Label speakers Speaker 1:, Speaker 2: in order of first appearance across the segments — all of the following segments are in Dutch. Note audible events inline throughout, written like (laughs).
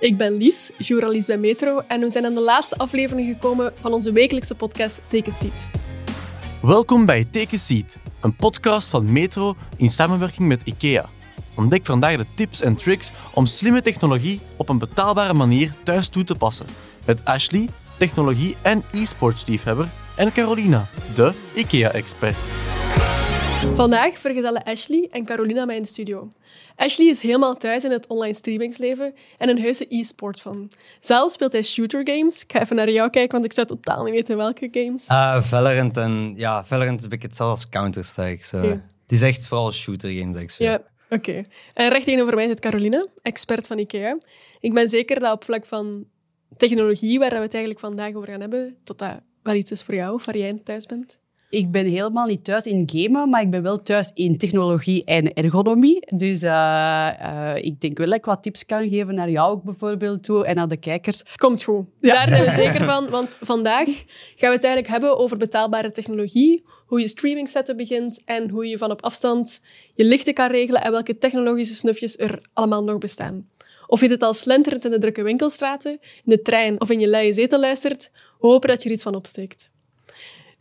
Speaker 1: ik ben Lies, journalist bij Metro en we zijn aan de laatste aflevering gekomen van onze wekelijkse podcast Take a.
Speaker 2: Welkom bij Take a een podcast van Metro in samenwerking met IKEA. Ontdek vandaag de tips en tricks om slimme technologie op een betaalbare manier thuis toe te passen. Met Ashley, technologie- en e-sports liefhebber, en Carolina, de IKEA-expert.
Speaker 1: Vandaag vergezellen Ashley en Carolina mij in de studio. Ashley is helemaal thuis in het online streamingsleven en een heuse e-sport van. Zelf speelt hij shooter games. Ik ga even naar jou kijken, want ik zou totaal niet weten welke games.
Speaker 3: Uh, Valorant en ja, Valorant is een beetje hetzelfde als Counter-Strike. Het is echt vooral shooter games. Ik zo.
Speaker 1: Ja, oké. En recht tegenover mij zit Carolina, expert van IKEA. Ik ben zeker dat op vlak van technologie, waar we het eigenlijk vandaag over gaan hebben, dat dat wel iets is voor jou, of waar jij thuis bent.
Speaker 4: Ik ben helemaal niet thuis in gamen, maar ik ben wel thuis in technologie en ergonomie. Dus uh, uh, ik denk wel dat ik wat tips kan geven naar jou ook bijvoorbeeld toe en naar de kijkers.
Speaker 1: Komt goed. Daar zijn we zeker van, want vandaag gaan we het eigenlijk hebben over betaalbare technologie, hoe je streaming setup begint en hoe je van op afstand je lichten kan regelen en welke technologische snufjes er allemaal nog bestaan. Of je dit al slenterend in de drukke winkelstraten, in de trein of in je luie zetel luistert, we hopen dat je er iets van opsteekt.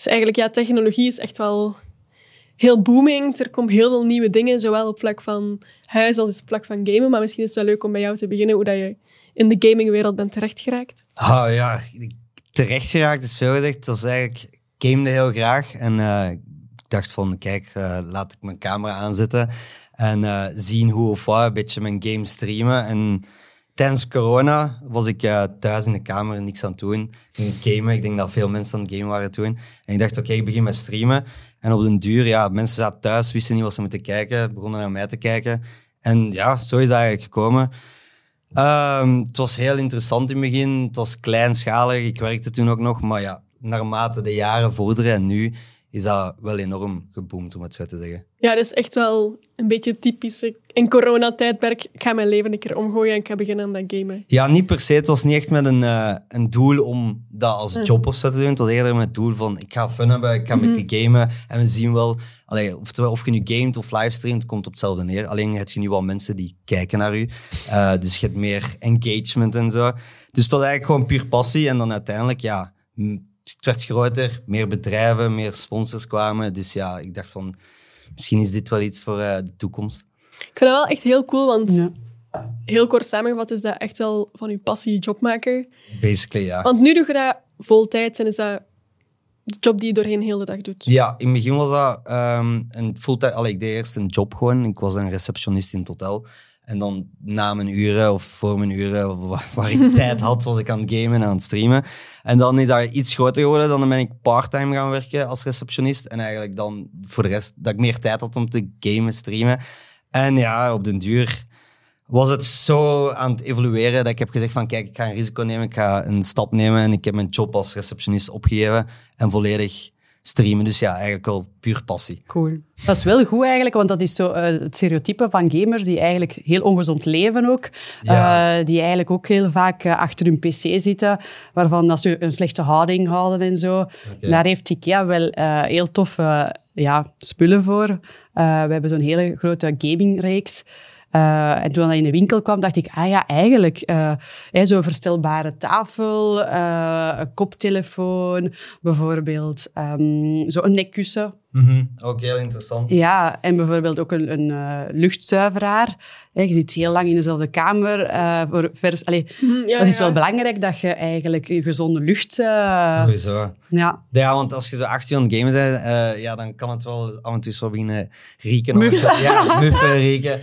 Speaker 1: Dus eigenlijk, ja, technologie is echt wel heel booming. Er komen heel veel nieuwe dingen, zowel op vlak van huis als op vlak van gamen. Maar misschien is het wel leuk om bij jou te beginnen, hoe dat je in de gamingwereld bent terechtgeraakt.
Speaker 3: Oh ja, terechtgeraakt is veel gezegd. Het was eigenlijk, ik gamede heel graag. En uh, ik dacht van, kijk, uh, laat ik mijn camera aanzetten. En uh, zien hoe of wat, een beetje mijn game streamen. En tijdens corona was ik uh, thuis in de kamer niks aan het doen. Ik ging gamen. Ik denk dat veel mensen aan het gamen waren toen. En ik dacht, oké, ik begin met streamen. En op den duur, ja, mensen zaten thuis, wisten niet wat ze moeten kijken, begonnen naar mij te kijken. En ja, zo is dat eigenlijk gekomen. Um, het was heel interessant in het begin. Het was kleinschalig. Ik werkte toen ook nog. Maar ja, naarmate de jaren vorderen en nu is dat wel enorm geboomd, om het zo te zeggen.
Speaker 1: Ja, dat is echt wel een beetje typisch. In coronatijdperk, ik ga mijn leven een keer omgooien en ik ga beginnen aan dat gamen.
Speaker 3: Ja, niet per se. Het was niet echt met een, uh, een doel om dat als job of zo te doen. Het was eerder met het doel van, ik ga fun hebben, ik ga mm -hmm. met je gamen. En we zien wel, allee, of, of je nu gamet of livestreamt, komt op hetzelfde neer. Alleen heb je nu wel mensen die kijken naar u. Uh, dus je hebt meer engagement en zo. Dus dat eigenlijk gewoon puur passie. En dan uiteindelijk, ja het werd groter, meer bedrijven, meer sponsors kwamen. Dus ja, ik dacht van, misschien is dit wel iets voor uh, de toekomst.
Speaker 1: Ik vind dat wel echt heel cool, want ja. heel kort samengevat is dat echt wel van je passie je job maken.
Speaker 3: Basically, ja.
Speaker 1: Want nu doe je dat voltijds en is dat de job die je doorheen heel de dag doet.
Speaker 3: Ja, in het begin was dat um, een fulltime... Allee, ik deed eerst een job gewoon. Ik was een receptionist in het hotel. En dan na mijn uren of voor mijn uren, (laughs) waar ik (laughs) tijd had, was ik aan het gamen en aan het streamen. En dan is dat iets groter geworden. Dan ben ik parttime gaan werken als receptionist. En eigenlijk dan voor de rest, dat ik meer tijd had om te gamen, streamen. En ja, op den duur was het zo aan het evolueren dat ik heb gezegd van kijk, ik ga een risico nemen, ik ga een stap nemen. En ik heb mijn job als receptionist opgegeven en volledig streamen. Dus ja, eigenlijk wel puur passie.
Speaker 4: Cool. Dat is wel goed eigenlijk, want dat is zo uh, het stereotype van gamers die eigenlijk heel ongezond leven ook. Ja. Uh, die eigenlijk ook heel vaak uh, achter hun pc zitten, waarvan dat ze een slechte houding houden en zo. Okay. Daar heeft IKEA wel heel toffe ja, spullen voor. we hebben zo'n hele grote gamingreeks. Uh, en toen dat in de winkel kwam, dacht ik, ah ja, eigenlijk uh, zo'n verstelbare tafel, uh, een koptelefoon, bijvoorbeeld um, zo'n nekkussen.
Speaker 3: Mm -hmm. Ook heel interessant.
Speaker 4: Ja, en bijvoorbeeld ook een, een uh, luchtzuiveraar. Je zit heel lang in dezelfde kamer. Uh, voor vers, allee, mm, ja, het is ja. wel belangrijk dat je eigenlijk gezonde lucht... Uh,
Speaker 3: Sowieso.
Speaker 4: Ja.
Speaker 3: ja, want als je zo acht uur aan het gamen bent, uh, ja, dan kan het wel af en toe zo beginnen rieken.
Speaker 4: Muffen.
Speaker 3: Of, ja, (laughs) muffen, rieken.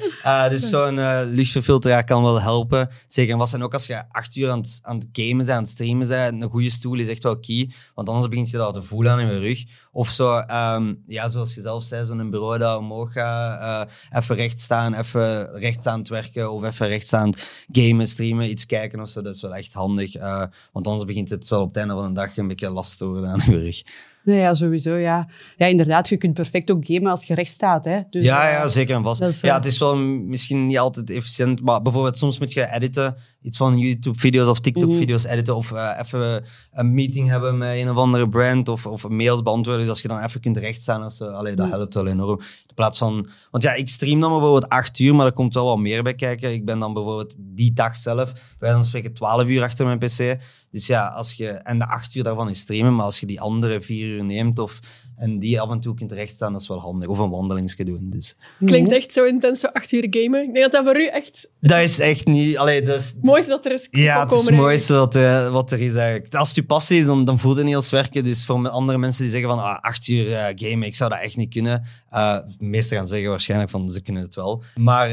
Speaker 3: dus zo'n luchtverfilteraar kan wel helpen. Zeker en ook als je acht uur aan het, aan het gamen bent, aan het streamen bent, een goede stoel is echt wel key. Want anders begint je dat te voelen aan je rug. Of zo... Um, ja, zoals je zelf zei, zo'n bureau dat omhoog gaat, uh, even recht staan, even het werken of even recht staan gamen, streamen, iets kijken of zo. Dat is wel echt handig, uh, want anders begint het wel op het einde van de dag een beetje last te worden aan je rug.
Speaker 4: Nee, ja, sowieso, ja. Ja, inderdaad, je kunt perfect ook gamen als je recht staat, hè. Dus,
Speaker 3: ja,
Speaker 4: eh,
Speaker 3: ja, zeker en vast.
Speaker 4: is,
Speaker 3: ja,
Speaker 4: eh,
Speaker 3: het is wel misschien niet altijd efficiënt, maar bijvoorbeeld soms moet je editen, iets van YouTube-video's of TikTok-video's editen, of eh, even een meeting hebben met een of andere brand, of, of mails beantwoorden, dus als je dan even kunt rechtstaan of zo, allee, dat
Speaker 4: Ja.
Speaker 3: helpt wel enorm. In plaats van, want ja, ik stream dan bijvoorbeeld acht uur, maar er komt wel wat meer bij kijken. Ik ben dan bijvoorbeeld die dag zelf, wij dan spreken 12 uur achter mijn pc. Dus ja, als je, en de acht uur daarvan is streamen, maar als je die andere vier uur neemt, of, en die af en toe kunt rechtstaan, dat is wel handig. Of een wandelingsje doen, dus...
Speaker 1: Klinkt echt zo intens, zo acht uur gamen. Ik denk dat dat voor u echt
Speaker 3: Dat is echt niet... Allee, dat is,
Speaker 1: het mooiste dat er is
Speaker 3: ja, het is het mooiste wat, eh, wat er is eigenlijk. Als het je passie is, dan, dan voelt het niet als werken. Dus voor andere mensen die zeggen van ah, acht uur eh, gamen, ik zou dat echt niet kunnen. De meesten gaan zeggen waarschijnlijk van ze kunnen het wel. Maar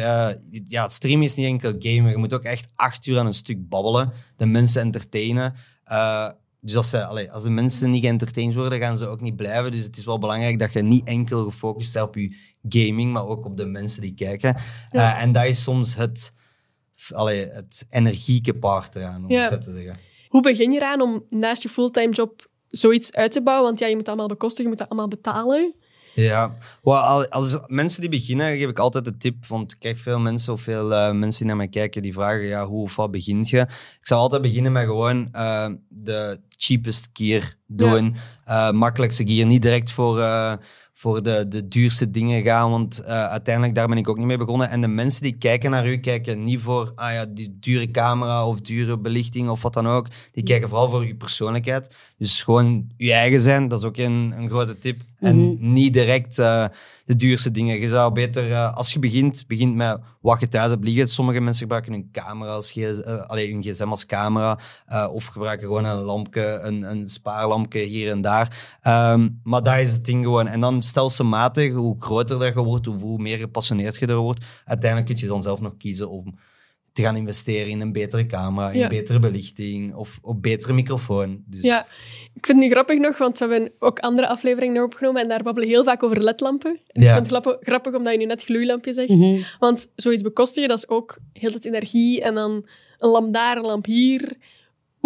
Speaker 3: ja, het streamen is niet enkel gamen. Je moet ook echt acht uur aan een stuk babbelen. De mensen entertainen. Eh, dus als, ze, als de mensen niet geëntertained worden, gaan ze ook niet blijven. Dus het is wel belangrijk dat je niet enkel gefocust bent op je gaming, maar ook op de mensen die kijken.
Speaker 1: Ja.
Speaker 3: Eh, en dat is soms het, allee, het energieke part eraan, om
Speaker 1: Ja.
Speaker 3: het zo te zeggen.
Speaker 1: Hoe begin je eraan om naast je fulltime job zoiets uit te bouwen? Want ja, je moet dat allemaal bekostigen, je moet dat allemaal betalen.
Speaker 3: Ja, als mensen die beginnen, geef ik altijd de tip. Want ik krijg veel mensen of veel eh, mensen die naar mij kijken die vragen: ja, hoe of wat begint je? Ik zou altijd beginnen met gewoon eh, de cheapest gear doen. Eh, makkelijkste gear. Niet direct voor, voor de, de duurste dingen gaan. Want uiteindelijk daar ben ik ook niet mee begonnen. En de mensen die kijken naar u, kijken niet voor ah ja, die dure camera of dure belichting of wat dan ook. Die kijken vooral voor uw persoonlijkheid. Dus gewoon je eigen zijn, dat is ook een, een grote tip. En
Speaker 4: Mhm.
Speaker 3: niet direct eh, de duurste dingen. Je zou beter, eh, als je begint, begint met wat je thuis hebt liggen. Sommige mensen gebruiken hun camera als GS, eh, allee, hun gsm als camera. of gebruiken gewoon een lampje, een, een spaarlampje hier en daar. Ehm, maar dat is het ding gewoon. En dan stelselmatig, hoe groter dat je wordt, hoe, hoe meer gepassioneerd je er wordt. Uiteindelijk kun je dan zelf nog kiezen om te gaan investeren in een betere camera, in
Speaker 1: Ja.
Speaker 3: betere belichting of op betere microfoon. Dus,
Speaker 1: Ja, ik vind het nu grappig nog, want we hebben ook andere afleveringen opgenomen en daar babbelen heel vaak over ledlampen. En Ik
Speaker 3: Ja.
Speaker 1: vind het grappig, omdat je nu net gloeilampje zegt.
Speaker 4: Mhm.
Speaker 1: Want zoiets bekostigen, dat is ook heel het energie en dan een lamp daar, een lamp hier.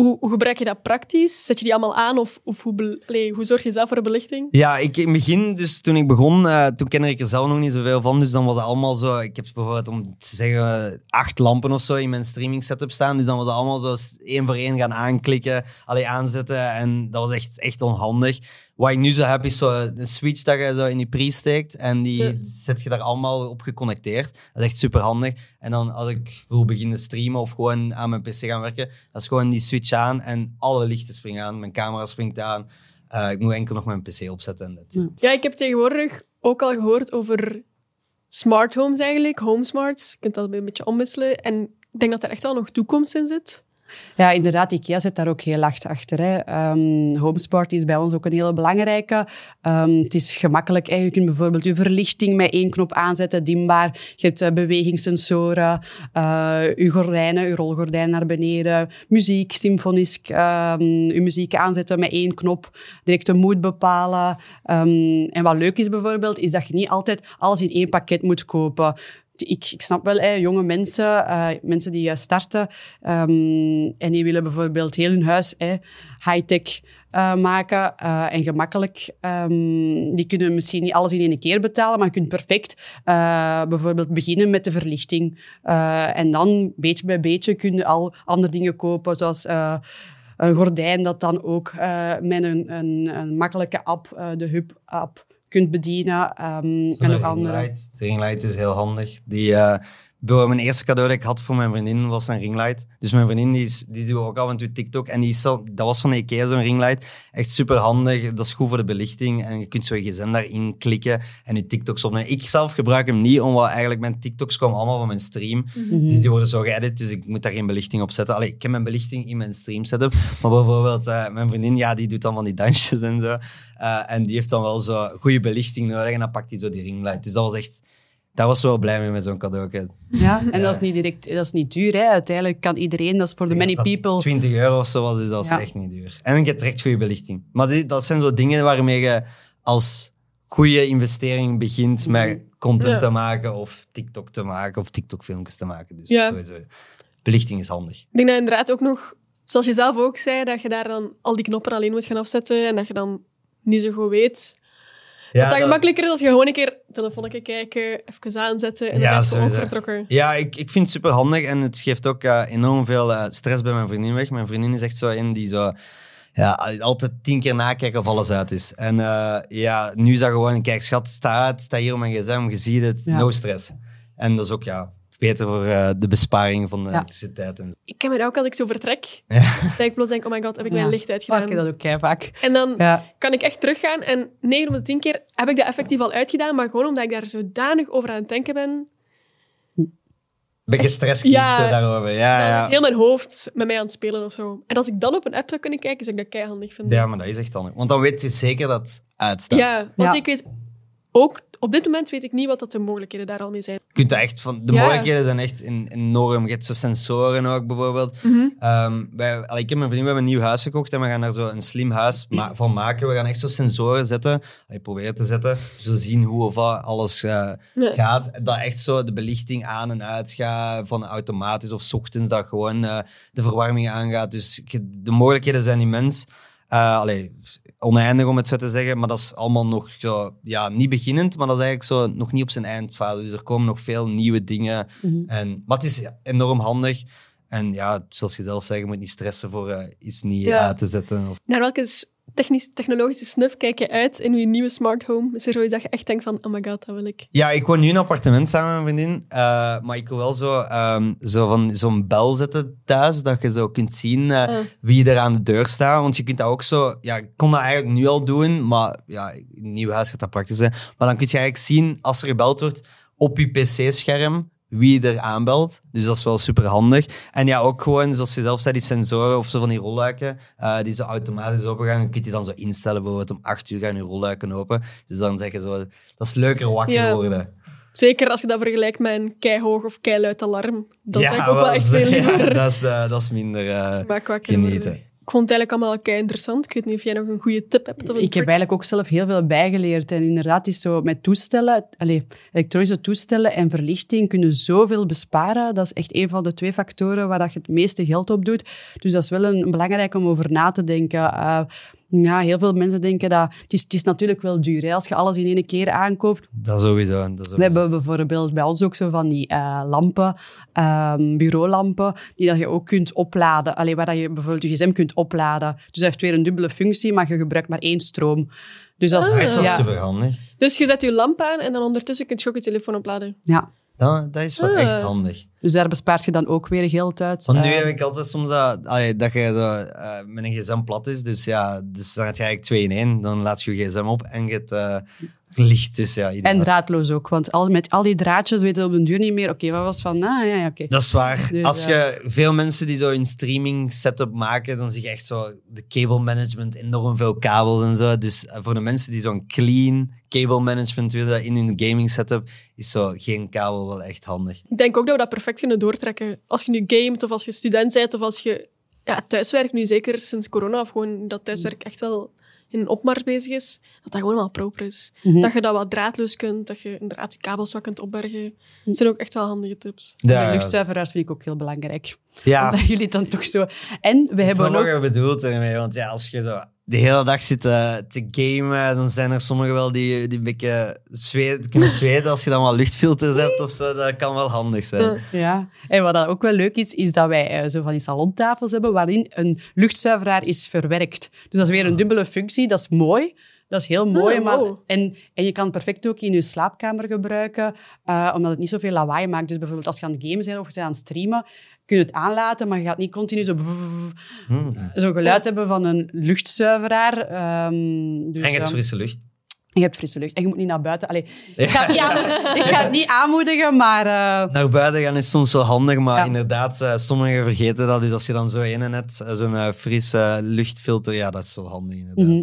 Speaker 1: Hoe, gebruik je dat praktisch? Zet je die allemaal aan of, of hoe, hoe zorg je zelf voor de belichting?
Speaker 3: Ja, ik, in het begin, dus toen ik begon, eh, toen kende ik er zelf nog niet zoveel van. Dus dan was het allemaal zo. Ik heb bijvoorbeeld, om te zeggen, acht lampen of zo in mijn streaming setup staan. Dus dan was het allemaal zo één voor één gaan aanklikken, allee, aanzetten. En dat was echt, echt onhandig. Wat ik nu zo heb, is zo een switch dat je zo in je pre steekt. En die
Speaker 1: Ja.
Speaker 3: zet je daar allemaal op geconnecteerd. Dat is echt super handig. En dan als ik wil beginnen streamen of gewoon aan mijn PC gaan werken, dat is gewoon die switch aan en alle lichten springen aan. Mijn camera springt aan. Eh, ik moet enkel nog mijn PC opzetten en dat.
Speaker 4: Ja.
Speaker 1: Ja, ik heb tegenwoordig ook al gehoord over smart homes eigenlijk, home smarts. Je kunt dat een beetje omwisselen. En ik denk dat er echt wel nog toekomst in zit.
Speaker 4: Ja, inderdaad, IKEA zit daar ook heel hard achter. Hè. Ehm, HomeSport is bij ons ook een hele belangrijke. Ehm, het is gemakkelijk. Hè. Je kunt bijvoorbeeld je verlichting met één knop aanzetten, dimbaar. Je hebt eh, bewegingssensoren, eh, je gordijnen, je rolgordijn naar beneden, muziek, symfonisk, ehm, je muziek aanzetten met één knop, direct de mood bepalen. En wat leuk is bijvoorbeeld, is dat je niet altijd alles in één pakket moet kopen ik, ik snap wel, hè, jonge mensen, eh, mensen die eh, starten ehm, en die willen bijvoorbeeld heel hun huis high-tech eh, maken eh, en gemakkelijk. ehm, die kunnen misschien niet alles in één keer betalen, maar je kunt perfect bijvoorbeeld beginnen met de verlichting. En dan, beetje bij beetje, kun je al andere dingen kopen, zoals... een gordijn dat dan ook met een, een, een makkelijke app, de Hub-app, kunt bedienen. ehm, en nog andere.
Speaker 3: ringlight. De ringlight is heel handig. Die, Bro, mijn eerste cadeau dat ik had voor mijn vriendin was een ringlight. Dus mijn vriendin die, is, die doet ook af en toe TikTok. En die is zo, dat was van Ikea, zo'n ringlight. Echt super handig. Dat is goed voor de belichting. En je kunt zo je gsm daarin klikken en je TikToks opnemen. Ik zelf gebruik hem niet, omdat eigenlijk mijn TikToks komen allemaal van mijn stream.
Speaker 4: Mhm.
Speaker 3: Dus die worden zo geëdit, dus ik moet daar geen belichting op zetten. Allee, ik heb mijn belichting in mijn stream setup. Maar bijvoorbeeld eh, mijn vriendin, ja, die doet dan van die dansjes en zo. Eh, en die heeft dan wel zo goede belichting nodig. En dan pakt hij zo die ringlight. Dus dat was echt... Daar was ze wel blij mee met zo'n cadeau.
Speaker 4: Ja, (laughs) en
Speaker 3: Ja.
Speaker 4: dat is niet direct, dat is niet duur. Hè. Uiteindelijk kan iedereen, dat is voor the many people.
Speaker 3: 20 euro of zo was, dus dat is
Speaker 4: Ja.
Speaker 3: echt niet duur. En je hebt direct goede belichting. Maar die, dat zijn zo dingen waarmee je als goede investering begint met content
Speaker 1: Ja.
Speaker 3: te maken of TikTok te maken of TikTok-filmpjes te maken. Dus
Speaker 1: Ja.
Speaker 3: sowieso. Belichting is handig.
Speaker 1: Ik denk dat inderdaad ook nog, zoals je zelf ook zei, dat je daar dan al die knoppen alleen moet gaan afzetten en dat je dan niet zo goed weet.
Speaker 3: Ja,
Speaker 1: dat dat gemakkelijker is als je gewoon een keer telefoonnetje kijken, even aanzetten en
Speaker 3: Ja,
Speaker 1: dan gewoon vertrokken.
Speaker 3: Ja, ik, ik vind het super handig en het geeft ook eh, enorm veel eh, stress bij mijn vriendin weg. Mijn vriendin is echt zo in die zo. Ja, altijd tien keer nakijken of alles uit is. En eh, ja, nu is dat gewoon, kijk schat, sta uit, sta hier op mijn gsm, je ziet het,
Speaker 4: Ja.
Speaker 3: no stress. En dat is ook, ja, beter voor eh, de besparing van de
Speaker 4: Ja.
Speaker 3: elektriciteit. En zo.
Speaker 1: Ik heb het ook als ik zo vertrek,
Speaker 3: Ja. (laughs)
Speaker 1: dat ik plots denk, oh my god, heb ik mijn licht uitgedaan?
Speaker 4: ik heb dat ook kei vaak.
Speaker 1: En dan
Speaker 4: Ja.
Speaker 1: kan ik echt teruggaan en 9 op de 10 keer heb ik dat effectief al uitgedaan, maar gewoon omdat ik daar zodanig over aan het denken ben,
Speaker 3: Beetje stress
Speaker 1: Ja.
Speaker 3: zo daarover. Ja,
Speaker 1: dan
Speaker 3: ja.
Speaker 1: is heel mijn hoofd met mij aan het spelen of zo. En als ik dan op een app zou kunnen kijken, zou ik dat keihandig vinden.
Speaker 3: ja, maar dat is echt handig. Want dan weet je zeker dat het uitstaat.
Speaker 1: Ja, want
Speaker 4: Ja.
Speaker 1: ik weet ook, op dit moment weet ik niet wat dat de mogelijkheden daar al mee zijn.
Speaker 3: Je kunt echt van, de
Speaker 1: Ja.
Speaker 3: mogelijkheden zijn echt en- enorm. Je hebt zo sensoren ook bijvoorbeeld.
Speaker 1: Mhm.
Speaker 3: Wij, allee, ik heb mijn vriend, we hebben een nieuw huis gekocht en we gaan daar zo een slim huis ma- van maken. We gaan echt zo sensoren zetten, allee, proberen te zetten. Zo zien hoe of wat alles eh, gaat. Dat echt zo de belichting aan en uit gaat van automatisch of 's ochtends dat gewoon eh, de verwarming aangaat. Dus de mogelijkheden zijn immens. Eh allee, oneindig om het zo te zeggen, maar dat is allemaal nog zo, ja, niet beginnend, maar dat is eigenlijk zo nog niet op zijn eindfase. Dus er komen nog veel nieuwe dingen.
Speaker 4: Mhm.
Speaker 3: En, maar het is enorm handig. En ja, zoals je zelf zegt, je moet niet stressen voor eh, iets niet
Speaker 1: Ja.
Speaker 3: uit te zetten. Of...
Speaker 1: Naar welke technisch, technologische snuf kijk je uit in je nieuwe smart home? Is er zoiets dat je echt denkt van, oh my god, dat wil ik.
Speaker 3: Ja, ik woon nu in een appartement samen met mijn vriendin. eh, maar ik wil wel zo, ehm, zo van zo'n bel zetten thuis, dat je zo kunt zien
Speaker 1: Ah.
Speaker 3: wie er aan de deur staat. Want je kunt dat ook zo... Ja, ik kon dat eigenlijk nu al doen, maar ja, in nieuw huis gaat dat praktisch zijn. Maar dan kun je eigenlijk zien, als er gebeld wordt, op je pc-scherm wie er aanbelt. Dus dat is wel super handig. En ja, ook gewoon, zoals je zelf zei, die sensoren of zo van die rolluiken, eh, die zo automatisch open gaan. Dan kun je dan zo instellen, bijvoorbeeld om 8 uur gaan je rolluiken open. Dus dan zeg je zo, dat is leuker wakker
Speaker 1: Ja.
Speaker 3: worden.
Speaker 1: Zeker als je dat vergelijkt met een keihoog of keiluid alarm. Dan
Speaker 3: Ja,
Speaker 1: zou ik ook wel
Speaker 3: wel,
Speaker 1: echt veel (laughs)
Speaker 3: ja, dat, is, eh, dat is minder eh,
Speaker 1: wakker worden. Ik vond het eigenlijk allemaal kei interessant. Ik weet niet of jij nog een goede tip hebt. Of
Speaker 4: Ik heb
Speaker 1: trick.
Speaker 4: eigenlijk ook zelf heel veel bijgeleerd. En inderdaad, is zo met toestellen, allez, elektronische toestellen en verlichting kunnen zoveel besparen. Dat is echt een van de twee factoren waar dat je het meeste geld op doet. Dus dat is wel een, belangrijk om over na te denken. Uh, ja, heel veel mensen denken dat... Het is, het is natuurlijk wel duur. Hè? Als je alles in één keer aankoopt,
Speaker 3: Dat sowieso. Dat
Speaker 4: we
Speaker 3: sowieso.
Speaker 4: hebben bijvoorbeeld bij ons ook zo van die eh, lampen, ehm, bureaulampen, die dat je ook kunt opladen. Allee, waar dat je bijvoorbeeld je gsm kunt opladen. Dus dat heeft weer een dubbele functie, maar je gebruikt maar één stroom. Dus dat is,
Speaker 3: Dat is wel
Speaker 4: ja,
Speaker 3: super handig.
Speaker 1: Dus je zet je lamp aan en dan ondertussen kun je ook je telefoon opladen.
Speaker 4: ja.
Speaker 3: Dat, dat is wel
Speaker 1: Ah.
Speaker 3: echt handig.
Speaker 4: Dus daar bespaart je dan ook weer geld uit.
Speaker 3: Want nu
Speaker 4: Eh,
Speaker 3: heb ik altijd soms dat, allee, dat je zo, eh, met een gsm plat is. Dus ja, dus dan heb je eigenlijk twee in één. Dan laat je je gsm op en je het eh, licht. Dus ja,
Speaker 4: en draadloos ook, want al, met al die draadjes weten we op den duur niet meer. Oké, wat was van? Ah, ja, ja, oké.
Speaker 3: Dat is waar.
Speaker 4: Dus,
Speaker 3: Als
Speaker 4: ja.
Speaker 3: je veel mensen die zo een streaming setup maken, dan zie je echt zo de cable management, enorm veel kabels en zo. Dus eh, voor de mensen die zo'n clean cable management willen in hun gaming setup, is zo geen kabel wel echt handig.
Speaker 1: Ik denk ook dat we dat perfect kunnen doortrekken. Als je nu gamet of als je student bent of als je ja, thuiswerk nu zeker sinds corona of gewoon dat thuiswerk echt wel in een opmars bezig is, dat dat gewoon wel proper is.
Speaker 4: Mhm.
Speaker 1: Dat je dat wat draadloos kunt, dat je inderdaad je kabels wat kunt opbergen. Dat zijn ook echt wel handige tips.
Speaker 4: De luchtzuiveraars vind ik ook heel belangrijk.
Speaker 3: Ja,
Speaker 4: Dat jullie dan toch zo... En we hebben
Speaker 3: wat
Speaker 4: ook...
Speaker 3: je bedoelt ermee, want ja, als je zo de hele dag zit eh, te gamen, dan zijn er sommigen wel die, die een beetje zweet, kunnen zweten als je dan wel luchtfilters hebt of zo. Dat kan wel handig zijn.
Speaker 1: Ja.
Speaker 4: Ja, en wat dan ook wel leuk is, is dat wij eh, zo van die salontafels hebben waarin een luchtzuiveraar is verwerkt. Dus dat is weer een dubbele functie, dat is mooi. Dat is heel mooi,
Speaker 1: Ah,
Speaker 4: maar,
Speaker 1: wow.
Speaker 4: en, en je kan het perfect ook in je slaapkamer gebruiken, eh, omdat het niet zoveel lawaai maakt. Dus bijvoorbeeld als je aan het gamen bent of je bent aan het streamen, kun je het aanlaten, maar je gaat niet continu zo, zo geluid hebben van een luchtzuiveraar. Ehm, dus,
Speaker 3: En je hebt
Speaker 4: ehm,
Speaker 3: frisse lucht.
Speaker 4: je hebt frisse lucht en je moet niet naar buiten. Allee, ik, ga het niet aan- ik ga het niet aanmoedigen, maar... eh,
Speaker 3: Naar buiten gaan is soms wel handig, maar
Speaker 4: Ja.
Speaker 3: inderdaad, eh, sommigen vergeten dat. Dus als je dan zo een net eh, zo'n frisse luchtfilter, ja, dat is wel handig inderdaad.
Speaker 4: mhm.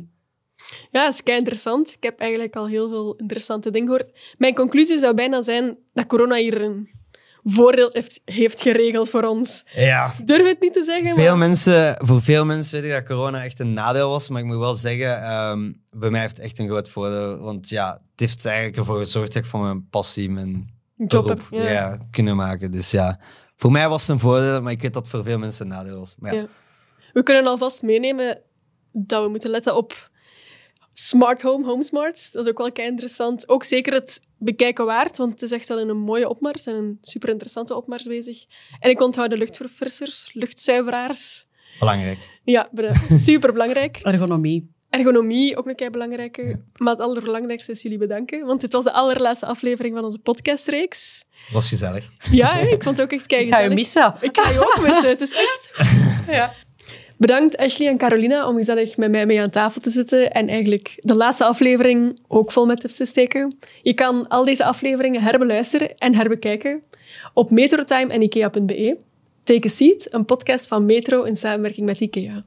Speaker 1: Ja, dat is kei interessant. Ik heb eigenlijk al heel veel interessante dingen gehoord. Mijn conclusie zou bijna zijn dat corona hier een voordeel heeft, heeft geregeld voor ons.
Speaker 3: Ja,
Speaker 1: durf het niet te zeggen,
Speaker 3: Veel
Speaker 1: maar...
Speaker 3: mensen, voor veel mensen weet ik dat corona echt een nadeel was, maar ik moet wel zeggen, ehm, bij mij heeft het echt een groot voordeel. Want ja, het heeft eigenlijk ervoor gezorgd dat ik van mijn passie mijn
Speaker 1: Job
Speaker 3: beroep
Speaker 1: heb, ja.
Speaker 3: ja, kunnen maken. Dus ja, voor mij was het een voordeel, maar ik weet dat het voor veel mensen een nadeel was. Maar
Speaker 1: Ja. We kunnen alvast meenemen dat we moeten letten op Smart Home, Home Smart. Dat is ook wel kei interessant. Ook zeker het bekijken waard, want het is echt wel in een mooie opmars en een super interessante opmars bezig. En ik onthoud de luchtverfrissers, luchtzuiveraars.
Speaker 3: Belangrijk.
Speaker 1: Ja, (laughs) super belangrijk.
Speaker 4: Ergonomie.
Speaker 1: Ergonomie, ook een kei belangrijke. Maar het allerbelangrijkste is jullie bedanken, want dit was de allerlaatste aflevering van onze podcastreeks.
Speaker 3: Was gezellig.
Speaker 1: Ja, ik vond het ook echt kei
Speaker 4: Ik ga je missen.
Speaker 1: Ik ga je ook missen. Het is echt... (laughs) Ja. Bedankt Ashley en Carolina om gezellig met mij mee aan tafel te zitten en eigenlijk de laatste aflevering ook vol met tips te steken. Je kan al deze afleveringen herbeluisteren en herbekijken op metrotime en ikea.be. Take a Seat, een podcast van Metro in samenwerking met IKEA.